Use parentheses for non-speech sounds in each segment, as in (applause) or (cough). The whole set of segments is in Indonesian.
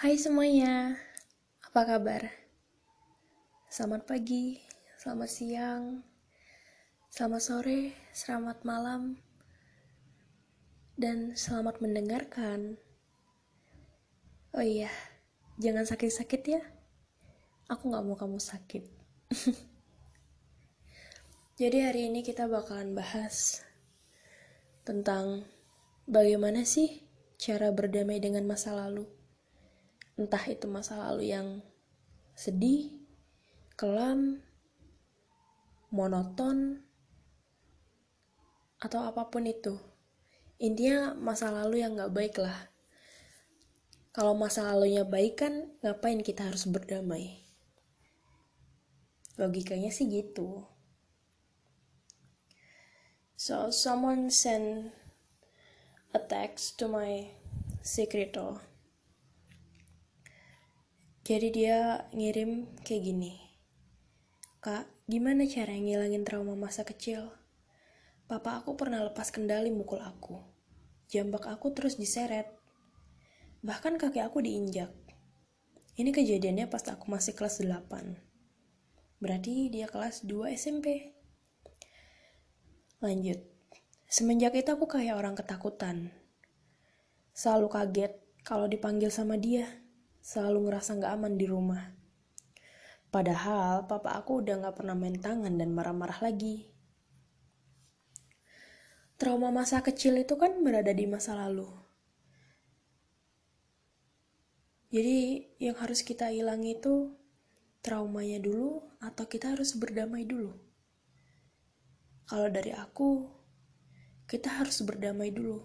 Hai semuanya, apa kabar? Selamat pagi, selamat siang, selamat sore, selamat malam, dan selamat mendengarkan. Oh iya, jangan sakit-sakit ya. Aku gak mau kamu sakit. (laughs) Jadi hari ini kita bakalan bahas tentang bagaimana sih cara berdamai dengan masa lalu. Entah itu masa lalu yang sedih, kelam, monoton, atau apa pun itu. Intinya masa lalu yang gak baik lah. Kalau masa lalunya baik kan ngapain kita harus berdamai? Logikanya sih gitu. So someone send a text to my secreto. Jadi dia ngirim kayak gini. Kak, gimana cara ngilangin trauma masa kecil? Papa aku pernah lepas kendali mukul aku. Jambak aku terus diseret. Bahkan kaki aku diinjak. Ini kejadiannya pas aku masih kelas 8. Berarti dia kelas 2 SMP. Lanjut. Semenjak itu aku kayak orang ketakutan. Selalu kaget kalau dipanggil sama dia. Selalu ngerasa gak aman di rumah. Padahal papa aku udah gak pernah main tangan dan marah-marah lagi. Trauma masa kecil itu kan berada di masa lalu. Jadi yang harus kita hilang itu traumanya dulu atau kita harus berdamai dulu? Kalau dari aku, kita harus berdamai dulu.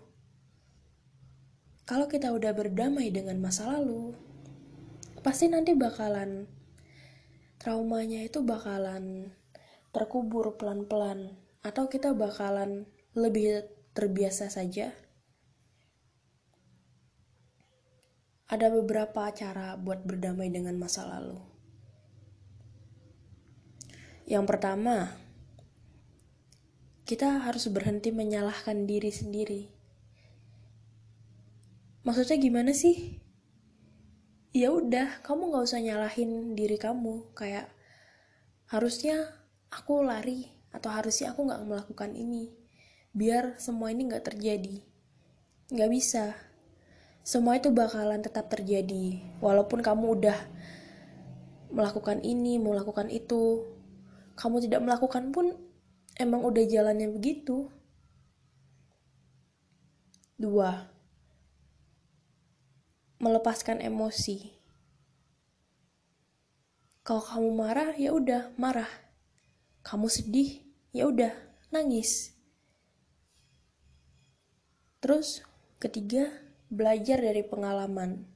Kalau kita udah berdamai dengan masa lalu, pasti nanti bakalan traumanya itu bakalan terkubur pelan-pelan atau kita bakalan lebih terbiasa saja. Ada beberapa cara buat berdamai dengan masa lalu. Yang pertama, kita harus berhenti menyalahkan diri sendiri. Maksudnya gimana sih? Ya udah, kamu nggak usah nyalahin diri kamu. Kayak harusnya aku lari atau harusnya aku nggak melakukan ini. Biar semua ini nggak terjadi. Nggak bisa. Semua itu bakalan tetap terjadi. Walaupun kamu udah melakukan ini, melakukan itu, kamu tidak melakukan pun emang udah jalannya begitu. Dua, melepaskan emosi. Kalau kamu marah, ya udah marah. Kamu sedih, ya udah nangis. Terus ketiga, belajar dari pengalaman.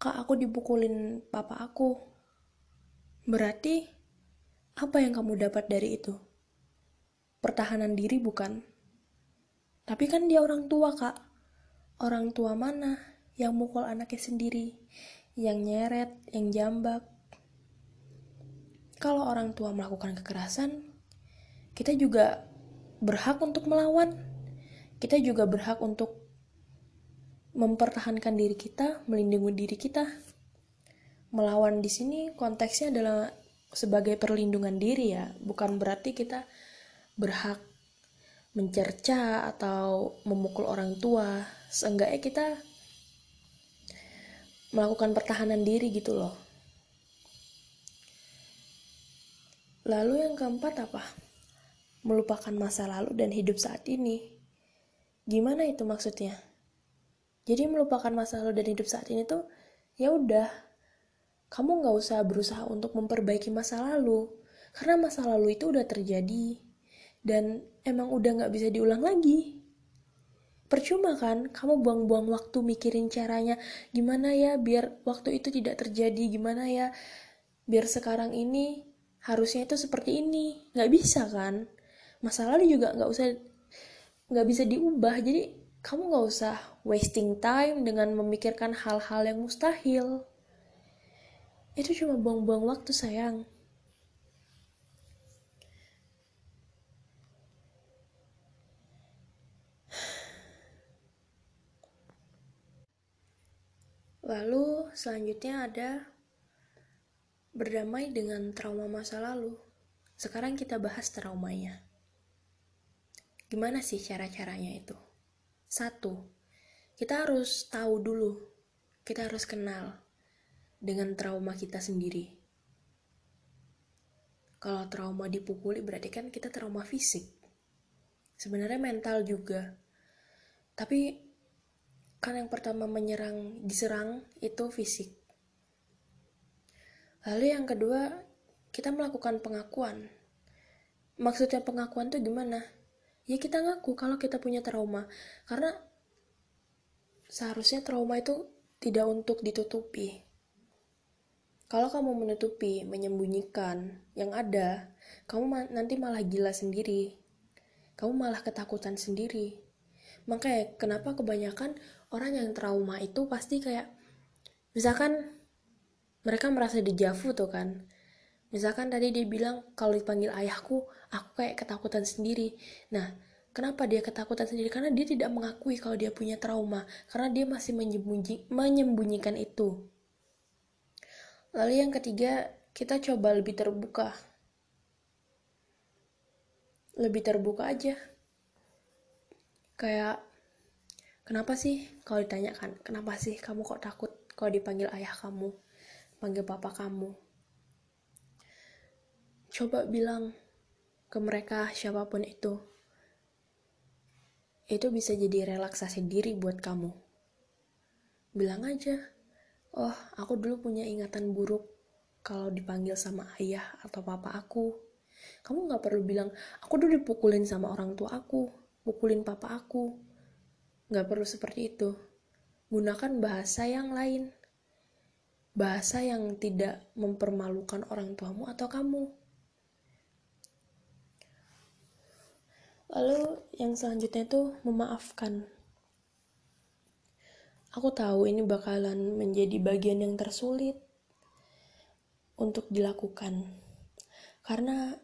Kak, aku dipukulin papa aku, Berarti, apa yang kamu dapat dari itu? Pertahanan diri bukan? Tapi kan dia orang tua, Kak. Orang tua mana yang mukul anaknya sendiri? Yang nyeret, yang jambak? Kalau orang tua melakukan kekerasan, kita juga berhak untuk melawan. Kita juga berhak untuk mempertahankan diri kita, melindungi diri kita melawan di sini konteksnya adalah sebagai perlindungan diri ya, bukan berarti kita berhak mencerca atau memukul orang tua. Seenggaknya kita melakukan pertahanan diri gitu loh. Lalu yang keempat apa? Melupakan masa lalu dan hidup saat ini. Gimana itu maksudnya? Jadi melupakan masa lalu dan hidup saat ini tuh ya udah kamu nggak usah berusaha untuk memperbaiki masa lalu, karena masa lalu itu udah terjadi, dan emang udah nggak bisa diulang lagi. Percuma kan, kamu buang-buang waktu mikirin caranya, gimana ya biar waktu itu tidak terjadi, gimana ya biar sekarang ini harusnya itu seperti ini, nggak bisa kan? Masa lalu juga nggak usah nggak bisa diubah, jadi kamu nggak usah wasting time dengan memikirkan hal-hal yang mustahil. Itu cuma buang-buang waktu sayang. Lalu selanjutnya ada berdamai dengan trauma masa lalu. Sekarang kita bahas traumanya. Gimana sih cara-caranya itu? Satu, kita harus tahu dulu, kita harus kenal dengan trauma kita sendiri. Kalau trauma dipukuli berarti kan kita trauma fisik. Sebenarnya mental juga. Tapi kan yang pertama menyerang, diserang itu fisik. Lalu yang kedua, kita melakukan pengakuan. Maksudnya pengakuan tuh gimana? ya kita ngaku kalau kita punya trauma karena seharusnya trauma itu tidak untuk ditutupi kalau kamu menutupi menyembunyikan yang ada kamu nanti malah gila sendiri kamu malah ketakutan sendiri makanya kenapa kebanyakan orang yang trauma itu pasti kayak misalkan mereka merasa dejavu tuh kan Misalkan tadi dia bilang kalau dipanggil ayahku, aku kayak ketakutan sendiri. Nah, kenapa dia ketakutan sendiri? Karena dia tidak mengakui kalau dia punya trauma, karena dia masih menyembunyi, menyembunyikan itu. Lalu yang ketiga, kita coba lebih terbuka. Lebih terbuka aja. Kayak, kenapa sih kalau ditanyakan, kenapa sih kamu kok takut kalau dipanggil ayah kamu, panggil papa kamu? coba bilang ke mereka siapa pun itu. Itu bisa jadi relaksasi diri buat kamu. Bilang aja oh aku dulu punya ingatan buruk kalau dipanggil sama ayah atau papa aku. Kamu gak perlu bilang aku dulu dipukulin sama orang tua aku pukulin papa aku Gak perlu seperti itu gunakan bahasa yang lain bahasa yang tidak mempermalukan orang tuamu atau kamu Lalu yang selanjutnya itu memaafkan. Aku tahu ini bakalan menjadi bagian yang tersulit untuk dilakukan. Karena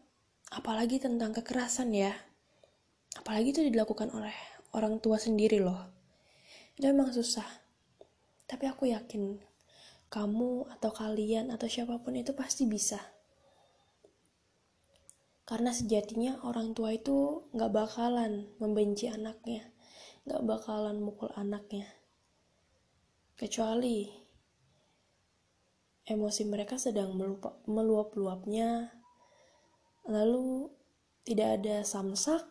apalagi tentang kekerasan ya. Apalagi itu dilakukan oleh orang tua sendiri loh. Itu emang susah. Tapi aku yakin kamu atau kalian atau siapa pun itu pasti bisa karena sejatinya orang tua itu gak bakalan membenci anaknya, gak bakalan mukul anaknya. Kecuali emosi mereka sedang meluap-luapnya, lalu tidak ada samsak,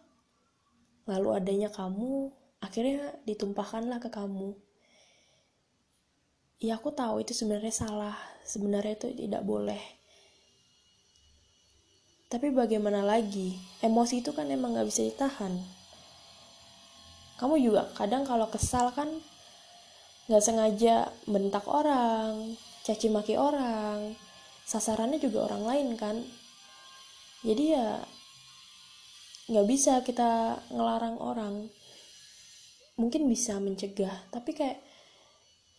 lalu adanya kamu, akhirnya ditumpahkanlah ke kamu. Ya aku tahu itu sebenarnya salah, sebenarnya itu tidak boleh tapi bagaimana lagi? Emosi itu kan emang gak bisa ditahan. Kamu juga kadang kalau kesal kan gak sengaja bentak orang, caci maki orang, sasarannya juga orang lain kan. Jadi ya gak bisa kita ngelarang orang. Mungkin bisa mencegah, tapi kayak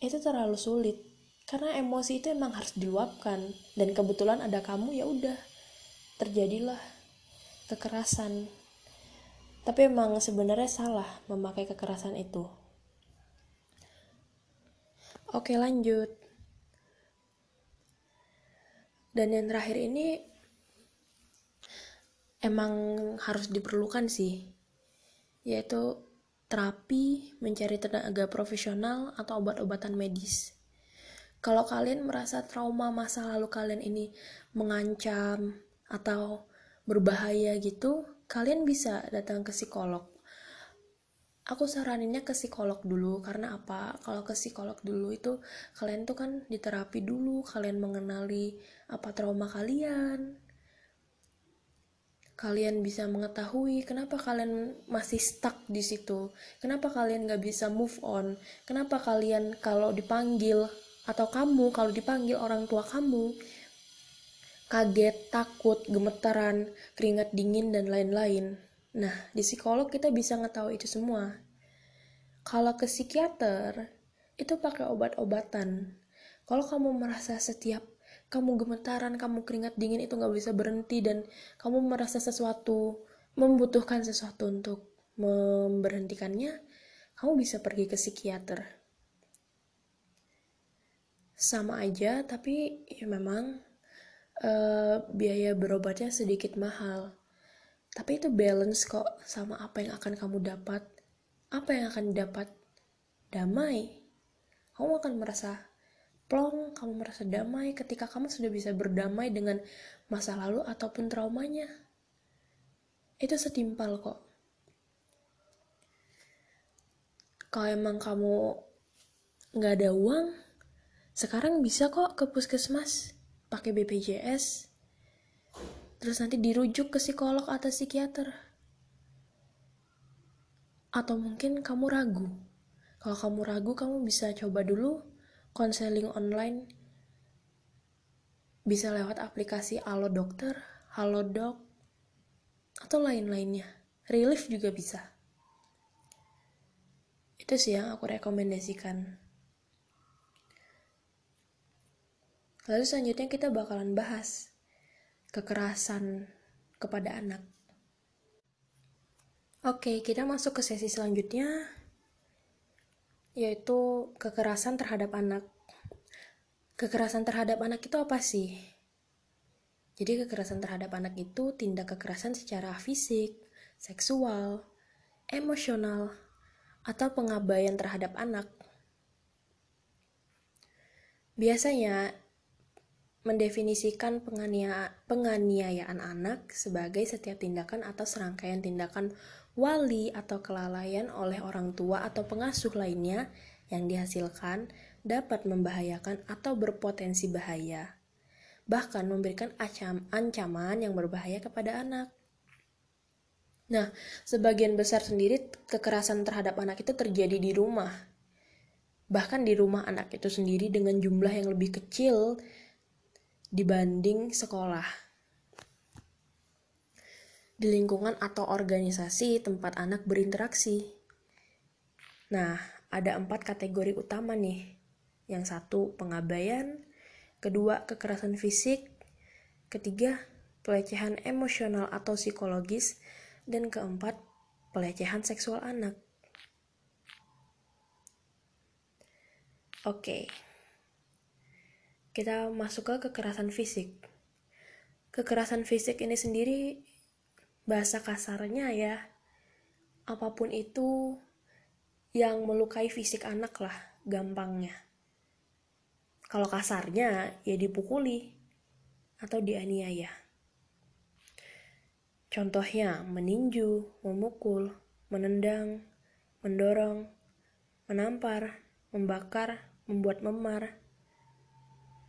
itu terlalu sulit karena emosi itu emang harus diluapkan dan kebetulan ada kamu ya udah terjadilah kekerasan. Tapi emang sebenarnya salah memakai kekerasan itu. Oke, lanjut. Dan yang terakhir ini emang harus diperlukan sih, yaitu terapi, mencari tenaga profesional atau obat-obatan medis. Kalau kalian merasa trauma masa lalu kalian ini mengancam, atau berbahaya gitu, kalian bisa datang ke psikolog. Aku saraninnya ke psikolog dulu karena apa? Kalau ke psikolog dulu itu kalian tuh kan diterapi dulu, kalian mengenali apa trauma kalian. Kalian bisa mengetahui kenapa kalian masih stuck di situ. Kenapa kalian gak bisa move on? Kenapa kalian kalau dipanggil atau kamu kalau dipanggil orang tua kamu kaget, takut, gemetaran, keringat dingin, dan lain-lain. Nah, di psikolog kita bisa ngetahui itu semua. Kalau ke psikiater, itu pakai obat-obatan. Kalau kamu merasa setiap kamu gemetaran, kamu keringat dingin itu nggak bisa berhenti dan kamu merasa sesuatu membutuhkan sesuatu untuk memberhentikannya, kamu bisa pergi ke psikiater. sama aja tapi ya memang uh, biaya berobatnya sedikit mahal. Tapi itu balance kok sama apa yang akan kamu dapat. Apa yang akan didapat damai. Kamu akan merasa plong kamu merasa damai ketika kamu sudah bisa berdamai dengan masa lalu ataupun traumanya itu setimpal kok kalau emang kamu nggak ada uang sekarang bisa kok ke puskesmas pakai BPJS. Terus nanti dirujuk ke psikolog atau psikiater. Atau mungkin kamu ragu. Kalau kamu ragu, kamu bisa coba dulu konseling online. Bisa lewat aplikasi Halo Dokter, Halo Dok, atau lain-lainnya. Relief juga bisa. Itu sih yang aku rekomendasikan. Lalu selanjutnya kita bakalan bahas kekerasan kepada anak. Oke, kita masuk ke sesi selanjutnya yaitu kekerasan terhadap anak. Kekerasan terhadap anak itu apa sih? Jadi kekerasan terhadap anak itu tindak kekerasan secara fisik, seksual, emosional, atau pengabaian terhadap anak. Biasanya mendefinisikan penganiaya, penganiayaan anak sebagai setiap tindakan atau serangkaian tindakan wali atau kelalaian oleh orang tua atau pengasuh lainnya yang dihasilkan dapat membahayakan atau berpotensi bahaya, bahkan memberikan ancaman yang berbahaya kepada anak. Nah, sebagian besar sendiri kekerasan terhadap anak itu terjadi di rumah. Bahkan di rumah anak itu sendiri dengan jumlah yang lebih kecil dibanding sekolah. Di lingkungan atau organisasi tempat anak berinteraksi. Nah, ada empat kategori utama nih. Yang satu, pengabaian. Kedua, kekerasan fisik. Ketiga, pelecehan emosional atau psikologis. Dan keempat, pelecehan seksual anak. Oke. Kita masuk ke kekerasan fisik. Kekerasan fisik ini sendiri bahasa kasarnya ya, apa pun itu yang melukai fisik anak lah gampangnya. Kalau kasarnya ya dipukuli atau dianiaya. Contohnya meninju, memukul, menendang, mendorong, menampar, membakar, membuat memar,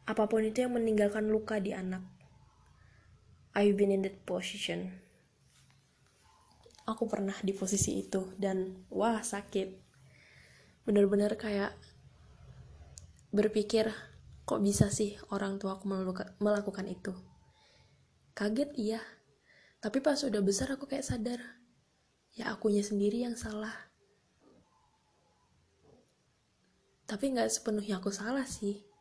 apa pun itu yang meninggalkan luka di anak. I've been in that position. Aku pernah di posisi itu dan wah sakit. Bener-bener kayak berpikir kok bisa sih orang tua aku melakukan itu. Kaget iya, tapi pas udah besar aku kayak sadar, ya akunya sendiri yang salah. Tapi nggak sepenuhnya aku salah sih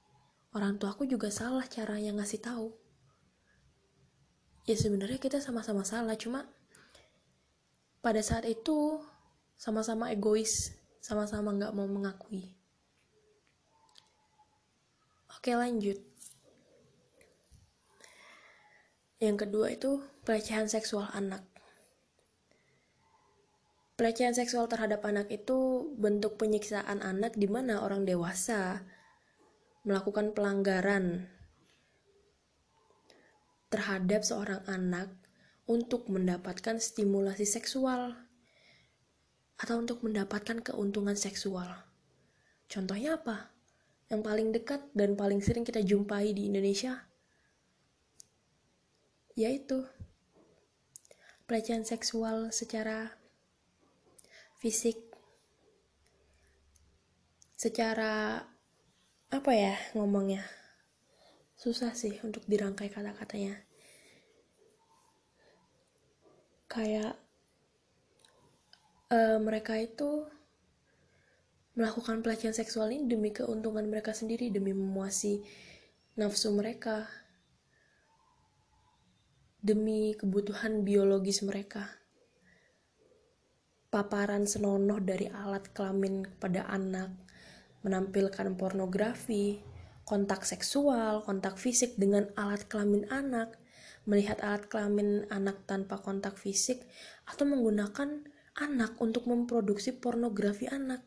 orang tua aku juga salah cara yang ngasih tahu ya sebenarnya kita sama-sama salah cuma pada saat itu sama-sama egois sama-sama nggak mau mengakui. Oke lanjut. Yang kedua itu pelecehan seksual anak. Pelecehan seksual terhadap anak itu bentuk penyiksaan anak di mana orang dewasa melakukan pelanggaran terhadap seorang anak untuk mendapatkan stimulasi seksual atau untuk mendapatkan keuntungan seksual. Contohnya apa? Yang paling dekat dan paling sering kita jumpai di Indonesia yaitu pelecehan seksual secara fisik, secara apa ya ngomongnya susah sih untuk dirangkai kata-katanya kayak uh, mereka itu melakukan pelecehan seksual ini demi keuntungan mereka sendiri demi memuasi nafsu mereka demi kebutuhan biologis mereka. Paparan senonoh dari alat kelamin kepada anak menampilkan pornografi, kontak seksual, kontak fisik dengan alat kelamin anak, melihat alat kelamin anak tanpa kontak fisik, atau menggunakan anak untuk memproduksi pornografi anak.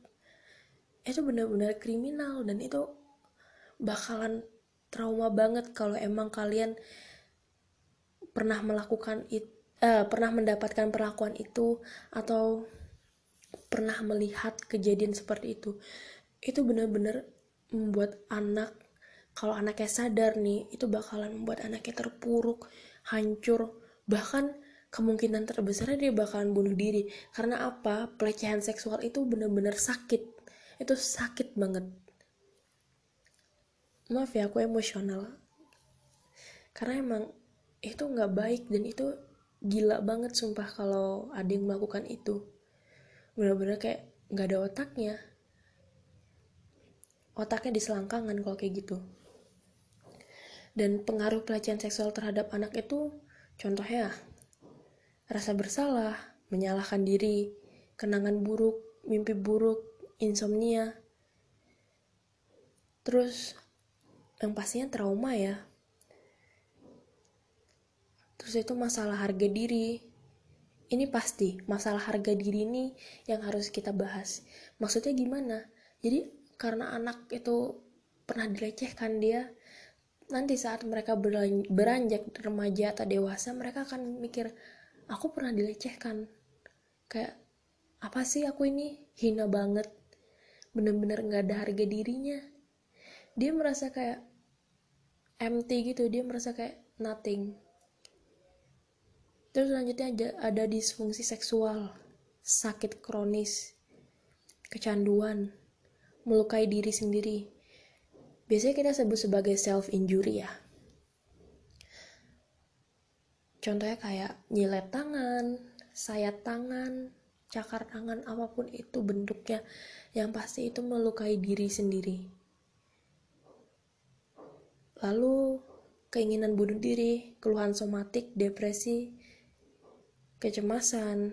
Itu benar-benar kriminal dan itu bakalan trauma banget kalau emang kalian pernah melakukan itu uh, pernah mendapatkan perlakuan itu atau pernah melihat kejadian seperti itu itu benar-benar membuat anak kalau anaknya sadar nih itu bakalan membuat anaknya terpuruk hancur. Bahkan kemungkinan terbesarnya dia bakalan bunuh diri. Karena apa? Pelecehan seksual itu benar-benar sakit. Itu sakit banget. Maaf ya aku emosional. Karena emang itu nggak baik dan itu gila banget sumpah kalau ada yang melakukan itu. Benar-benar kayak nggak ada otaknya. Otaknya di selangkangan kalau kayak gitu dan pengaruh pelecehan seksual terhadap anak itu contohnya rasa bersalah menyalahkan diri kenangan buruk mimpi buruk insomnia. Terus yang pastinya trauma ya. Terus itu masalah harga diri. Ini pasti masalah harga diri ini yang harus kita bahas. Maksudnya gimana? Jadi karena anak itu pernah dilecehkan dia nanti saat mereka beranjak remaja atau dewasa mereka akan mikir aku pernah dilecehkan. Kayak apa sih aku ini? Hina banget. Bener-bener nggak ada harga dirinya. Dia merasa kayak empty gitu dia merasa kayak nothing. Terus selanjutnya ada, ada disfungsi seksual sakit kronis kecanduan melukai diri sendiri. Biasanya kita sebut sebagai self injury ya. Contohnya kayak nyilet tangan, sayat tangan, cakar tangan, apa pun itu bentuknya, yang pasti itu melukai diri sendiri. Lalu keinginan bunuh diri, keluhan somatik, depresi, kecemasan,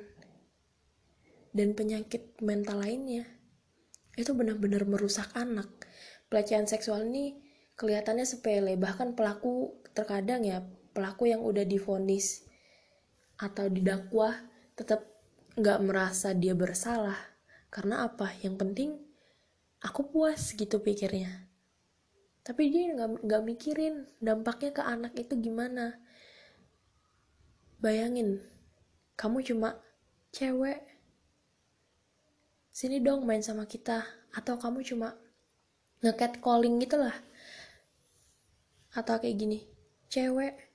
dan penyakit mental lainnya itu benar-benar merusak anak pelecehan seksual ini kelihatannya sepele. Bahkan pelaku terkadang ya pelaku yang udah difonis atau didakwa tetap nggak merasa dia bersalah. Karena apa? Yang penting aku puas gitu pikirnya. Tapi dia nggak nggak mikirin dampaknya ke anak itu gimana. Bayangin kamu cuma cewek. Sini dong main sama kita. Atau kamu cuma ngecat calling gitu lah atau kayak gini cewek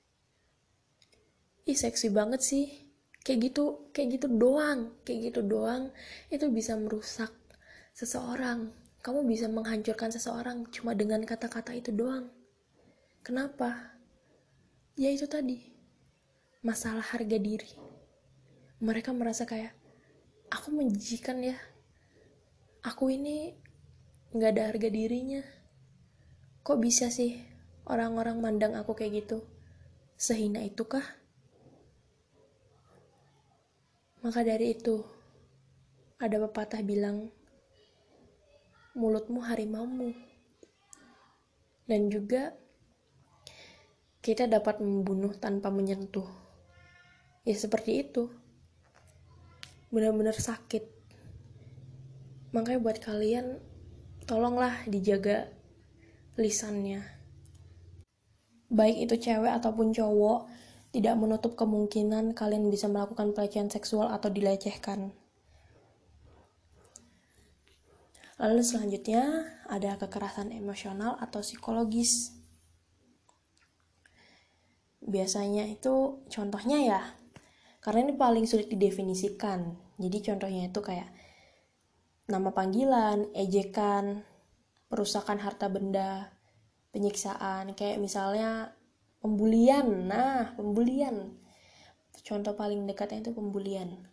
ih seksi banget sih. Kayak gitu kayak gitu doang kayak gitu doang. Itu bisa merusak seseorang. Kamu bisa menghancurkan seseorang cuma dengan kata-kata itu doang. Kenapa? Ya itu tadi masalah harga diri. Mereka merasa kayak aku menjijikan ya. Aku ini nggak ada harga dirinya. Kok bisa sih orang-orang mandang aku kayak gitu? Sehina itukah? Maka dari itu, ada pepatah bilang, mulutmu harimaumu. Dan juga, kita dapat membunuh tanpa menyentuh. Ya seperti itu. Benar-benar sakit makanya buat kalian tolonglah dijaga lisannya. Baik itu cewek ataupun cowok tidak menutup kemungkinan kalian bisa melakukan pelecehan seksual atau dilecehkan. Lalu selanjutnya ada kekerasan emosional atau psikologis. Biasanya itu contohnya ya karena ini paling sulit didefinisikan. Jadi contohnya itu kayak nama panggilan, ejekan, perusakan harta benda, penyiksaan, kayak misalnya pembulian. Nah, pembulian. Contoh paling dekatnya itu pembulian.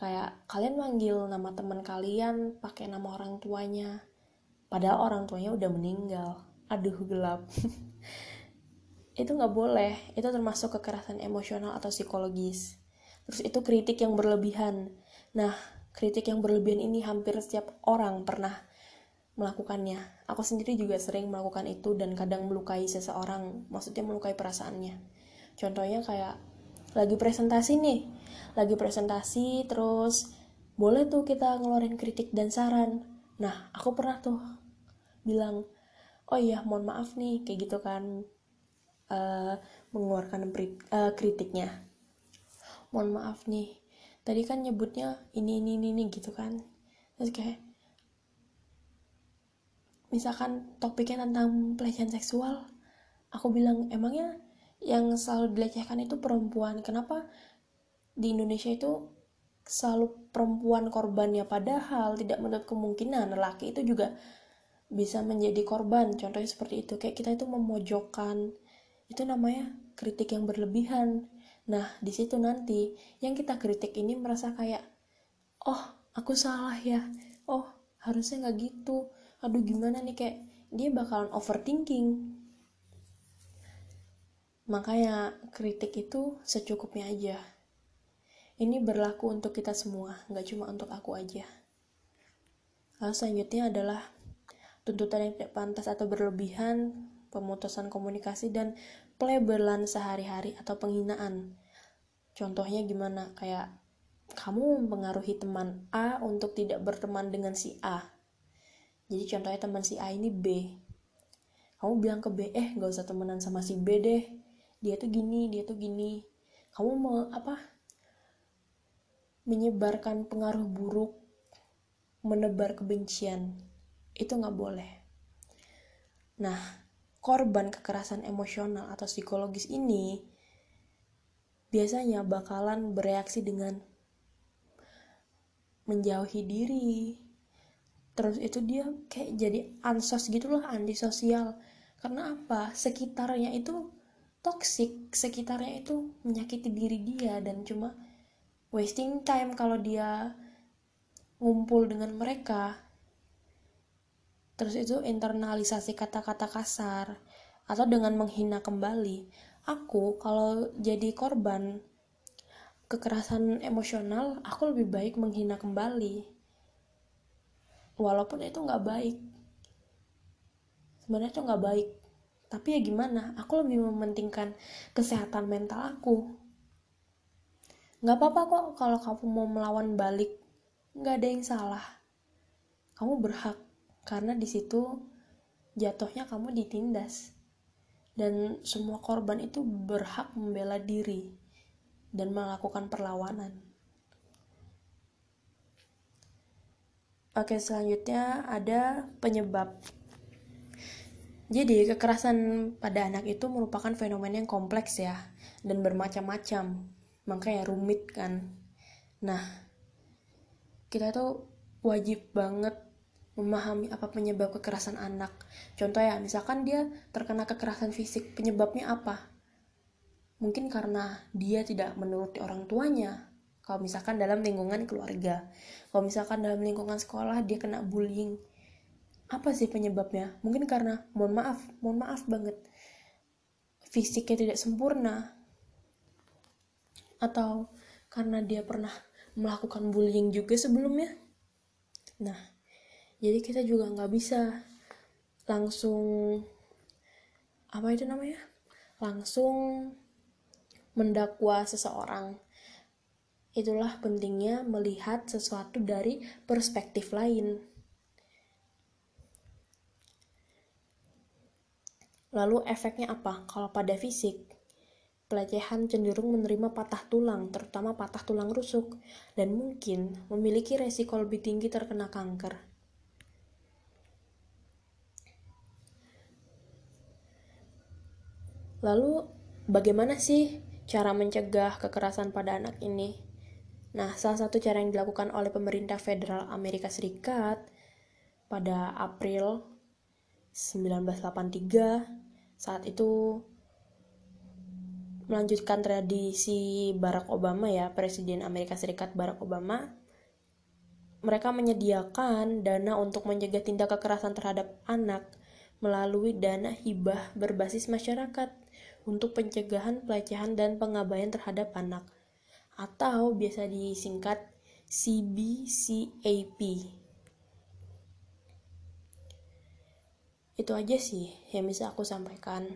Kayak kalian manggil nama teman kalian pakai nama orang tuanya, padahal orang tuanya udah meninggal. Aduh, gelap. (laughs) itu nggak boleh. Itu termasuk kekerasan emosional atau psikologis. Terus itu kritik yang berlebihan. Nah, kritik yang berlebihan ini hampir setiap orang pernah melakukannya. Aku sendiri juga sering melakukan itu dan kadang melukai seseorang, maksudnya melukai perasaannya. Contohnya kayak lagi presentasi nih, lagi presentasi terus boleh tuh kita ngeluarin kritik dan saran. Nah, aku pernah tuh bilang, oh iya mohon maaf nih, kayak gitu kan, uh, mengeluarkan uh, kritiknya. Mohon maaf nih, tadi kan nyebutnya ini ini ini, ini gitu kan. Terus kayak, misalkan topiknya tentang pelecehan seksual aku bilang emangnya yang selalu dilecehkan itu perempuan? Kenapa di Indonesia itu selalu perempuan korbannya? Padahal tidak menutup kemungkinan lelaki itu juga bisa menjadi korban. Contohnya seperti itu. Kayak kita itu memojokkan itu namanya kritik yang berlebihan nah di situ nanti yang kita kritik ini merasa kayak oh aku salah ya. Oh harusnya nggak gitu. Aduh gimana nih? Kayak dia bakalan overthinking. Makanya kritik itu secukupnya aja. Ini berlaku untuk kita semua nggak cuma untuk aku aja. Lalu selanjutnya adalah tuntutan yang tidak pantas atau berlebihan pemutusan komunikasi dan pelebelan sehari-hari atau penghinaan. Contohnya gimana? Kayak kamu mempengaruhi teman A untuk tidak berteman dengan si A. Jadi contohnya teman si A ini B. Kamu bilang ke B eh gak usah temenan sama si B deh. Dia tuh gini dia tuh gini. Kamu mau apa menyebarkan pengaruh buruk menebar kebencian. Itu nggak boleh. Nah korban kekerasan emosional atau psikologis ini biasanya bakalan bereaksi dengan menjauhi diri. Terus itu dia kayak jadi ansos gitulah antisosial. Karena apa? Sekitarnya itu toxic sekitarnya itu menyakiti diri dia dan cuma wasting time kalau dia ngumpul dengan mereka terus itu internalisasi kata-kata kasar atau dengan menghina kembali. Aku kalau jadi korban kekerasan emosional aku lebih baik menghina kembali. Walaupun itu nggak baik. Sebenarnya itu nggak baik. Tapi ya gimana? Aku lebih mementingkan kesehatan mental aku. Nggak apa-apa kok kalau kamu mau melawan balik. Nggak ada yang salah. Kamu berhak karena di situ jatuhnya kamu ditindas dan semua korban itu berhak membela diri dan melakukan perlawanan Oke, selanjutnya ada penyebab. Jadi, kekerasan pada anak itu merupakan fenomena yang kompleks ya, dan bermacam-macam. Makanya rumit kan. Nah, kita tuh wajib banget memahami apa penyebab kekerasan anak. Contoh ya, misalkan dia terkena kekerasan fisik, penyebabnya apa? Mungkin karena dia tidak menuruti orang tuanya, kalau misalkan dalam lingkungan keluarga. Kalau misalkan dalam lingkungan sekolah dia kena bullying. Apa sih penyebabnya? Mungkin karena mohon maaf mohon maaf banget. Fisiknya tidak sempurna. Atau karena dia pernah melakukan bullying juga sebelumnya. Nah jadi kita juga nggak bisa langsung apa itu namanya langsung mendakwa seseorang Itulah pentingnya melihat sesuatu dari perspektif lain. Lalu efeknya apa? Kalau pada fisik, pelecehan cenderung menerima patah tulang, terutama patah tulang rusuk, dan mungkin memiliki resiko lebih tinggi terkena kanker. Lalu, bagaimana sih cara mencegah kekerasan pada anak ini? Nah, salah satu cara yang dilakukan oleh pemerintah federal Amerika Serikat pada April 1983 saat itu melanjutkan tradisi Barack Obama ya, Presiden Amerika Serikat Barack Obama mereka menyediakan dana untuk mencegah tindak kekerasan terhadap anak melalui dana hibah berbasis masyarakat untuk pencegahan pelecehan dan pengabaian terhadap anak atau biasa disingkat CBCAP. itu aja sih yang bisa aku sampaikan.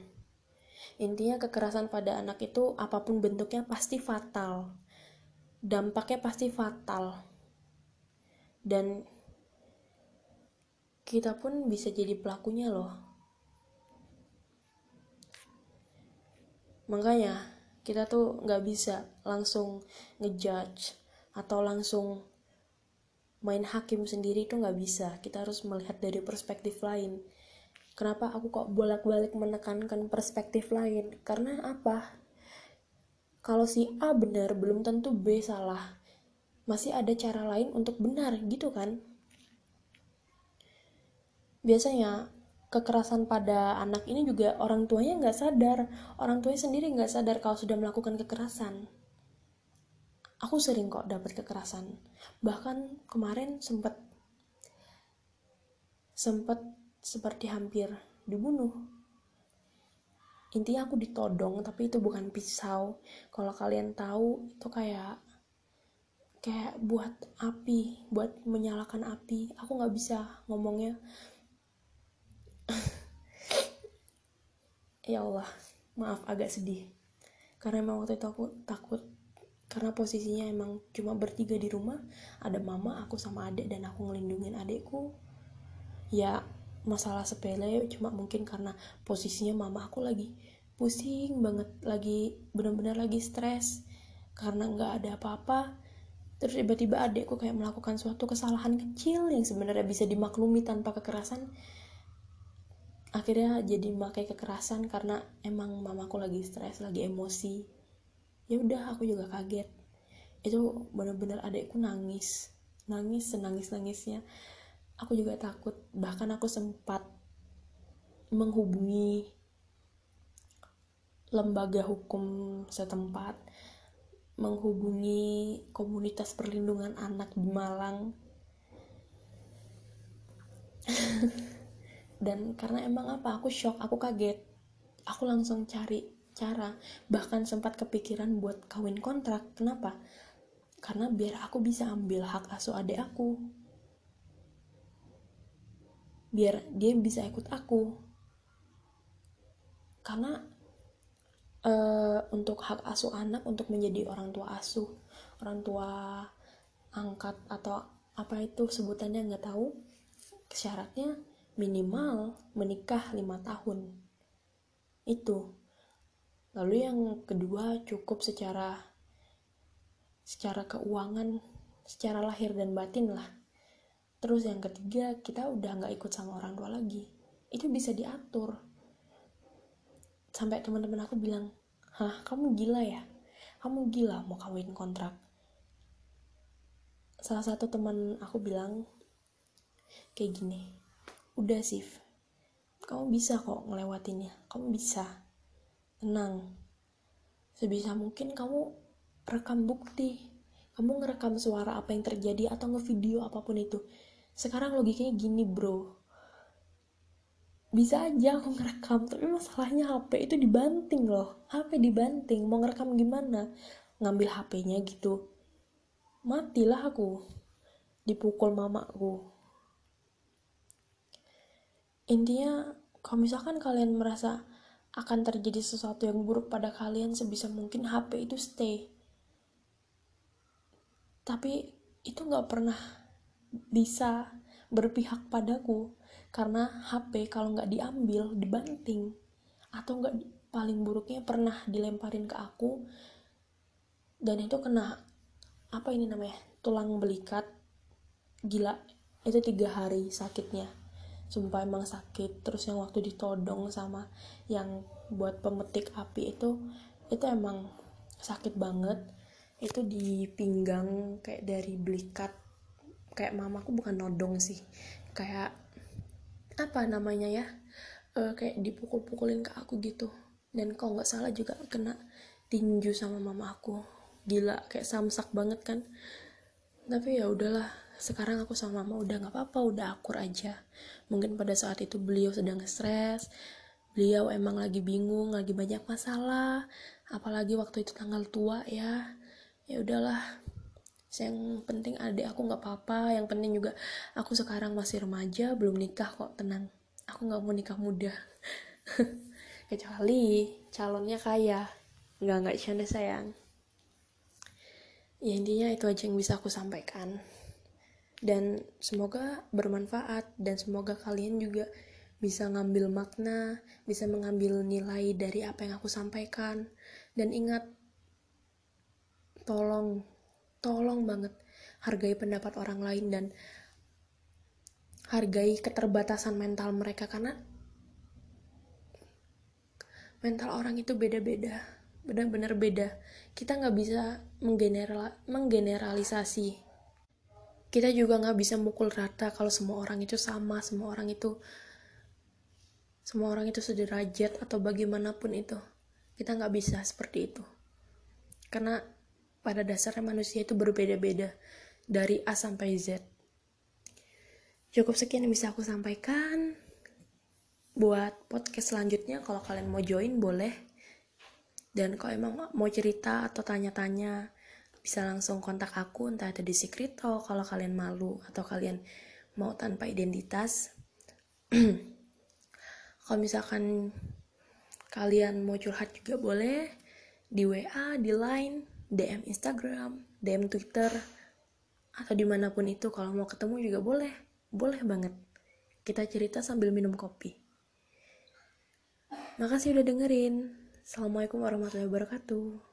Intinya kekerasan pada anak itu apa pun bentuknya pasti fatal. Dampaknya pasti fatal. Dan kita pun bisa jadi pelakunya loh makanya kita tuh nggak bisa langsung ngejudge atau langsung main hakim sendiri itu nggak bisa. Kita harus melihat dari perspektif lain. Kenapa aku kok bolak-balik menekankan perspektif lain? Karena apa? Kalau si A benar belum tentu B salah. Masih ada cara lain untuk benar gitu kan? Biasanya kekerasan pada anak ini juga orang tuanya nggak sadar. Orang tuanya sendiri nggak sadar kalau sudah melakukan kekerasan. Aku sering kok dapat kekerasan. Bahkan kemarin sempat sempat seperti hampir dibunuh. Intinya aku ditodong tapi itu bukan pisau. Kalau kalian tahu itu kayak kayak buat api buat menyalakan api. Aku nggak bisa ngomongnya ya Allah maaf agak sedih. Karena emang waktu itu aku takut. Karena posisinya emang cuma bertiga di rumah. Ada mama aku sama adik dan aku ngelindungin adikku. Ya masalah sepele cuma mungkin karena posisinya mama aku lagi pusing banget lagi benar-benar lagi stres. Karena nggak ada apa-apa terus tiba-tiba adikku kayak melakukan suatu kesalahan kecil yang sebenarnya bisa dimaklumi tanpa kekerasan akhirnya jadi pakai kekerasan karena emang mamaku lagi stres lagi emosi. Ya udah aku juga kaget. Itu bener-bener adekku nangis. Nangis senangis nangisnya aku juga takut. Bahkan aku sempat menghubungi lembaga hukum setempat menghubungi komunitas perlindungan anak di Malang (laughs) dan karena emang apa? Aku shock aku kaget. Aku langsung cari cara. Bahkan sempat kepikiran buat kawin kontrak. Kenapa? Karena biar aku bisa ambil hak asuh adik aku. Biar dia bisa ikut aku. Karena uh, untuk hak asuh anak untuk menjadi orang tua asuh orang tua angkat atau apa itu sebutannya nggak tahu. Syaratnya minimal menikah lima tahun. Itu. Lalu yang kedua cukup secara secara keuangan secara lahir dan batin lah. Terus yang ketiga kita udah nggak ikut sama orang tua lagi. Itu bisa diatur. Sampai teman-teman aku bilang hah kamu gila ya? Kamu gila mau kawin kontrak. Salah satu teman aku bilang kayak gini udah sih kamu bisa kok ngelewatinnya. Kamu bisa. Tenang. Sebisa mungkin kamu rekam bukti. Kamu ngerekam suara apa yang terjadi atau ngevideo apa pun itu. Sekarang logikanya gini bro. Bisa aja aku ngerekam tapi masalahnya HP itu dibanting loh. HP dibanting. Mau ngerekam gimana? Ngambil HP-nya gitu. Matilah aku. Dipukul mamaku intinya kalau misalkan kalian merasa akan terjadi sesuatu yang buruk pada kalian sebisa mungkin HP itu stay. Tapi itu nggak pernah bisa berpihak padaku karena HP kalau nggak diambil dibanting atau nggak paling buruknya pernah dilemparin ke aku dan itu kena apa ini namanya tulang belikat gila itu tiga hari sakitnya sumpah emang sakit. Terus yang waktu ditodong sama yang buat pemetik api itu itu emang sakit banget. Itu di pinggang kayak dari belikat. Kayak mamaku bukan nodong sih. Kayak apa namanya ya? E, kayak dipukul-pukulin ke aku gitu. Dan kalau nggak salah juga kena tinju sama mama aku. Gila kayak samsak banget kan. Tapi ya udahlah sekarang aku sama mama udah nggak apa-apa udah akur aja. Mungkin pada saat itu beliau sedang stres beliau emang lagi bingung lagi banyak masalah apalagi waktu itu tanggal tua ya. Ya udahlah yang penting adik aku nggak apa-apa yang penting juga aku sekarang masih remaja belum nikah kok tenang. Aku nggak mau nikah muda. (laughs) Kecuali calonnya kaya. Nggak nggak canda sayang. Ya intinya itu aja yang bisa aku sampaikan dan semoga bermanfaat dan semoga kalian juga bisa ngambil makna, bisa mengambil nilai dari apa yang aku sampaikan. Dan ingat, tolong, tolong banget hargai pendapat orang lain dan hargai keterbatasan mental mereka karena mental orang itu beda-beda, benar-benar beda. Kita nggak bisa menggeneral menggeneralisasi. Kita juga nggak bisa mukul rata kalau semua orang itu sama, semua orang itu semua orang itu sederajat atau bagaimanapun itu. Kita nggak bisa seperti itu. Karena pada dasarnya manusia itu berbeda-beda dari A sampai Z. Cukup sekian yang bisa aku sampaikan. Buat podcast selanjutnya kalau kalian mau join boleh. Dan kalau emang mau cerita atau tanya-tanya bisa langsung kontak aku entah itu di secret atau kalau kalian malu atau kalian mau tanpa identitas (clears throat) kalau misalkan kalian mau curhat juga boleh di WA, di Line, DM Instagram, DM Twitter, atau di mana pun itu kalau mau ketemu juga boleh, boleh banget. Kita cerita sambil minum kopi. Makasih udah dengerin. Assalamualaikum warahmatullahi wabarakatuh.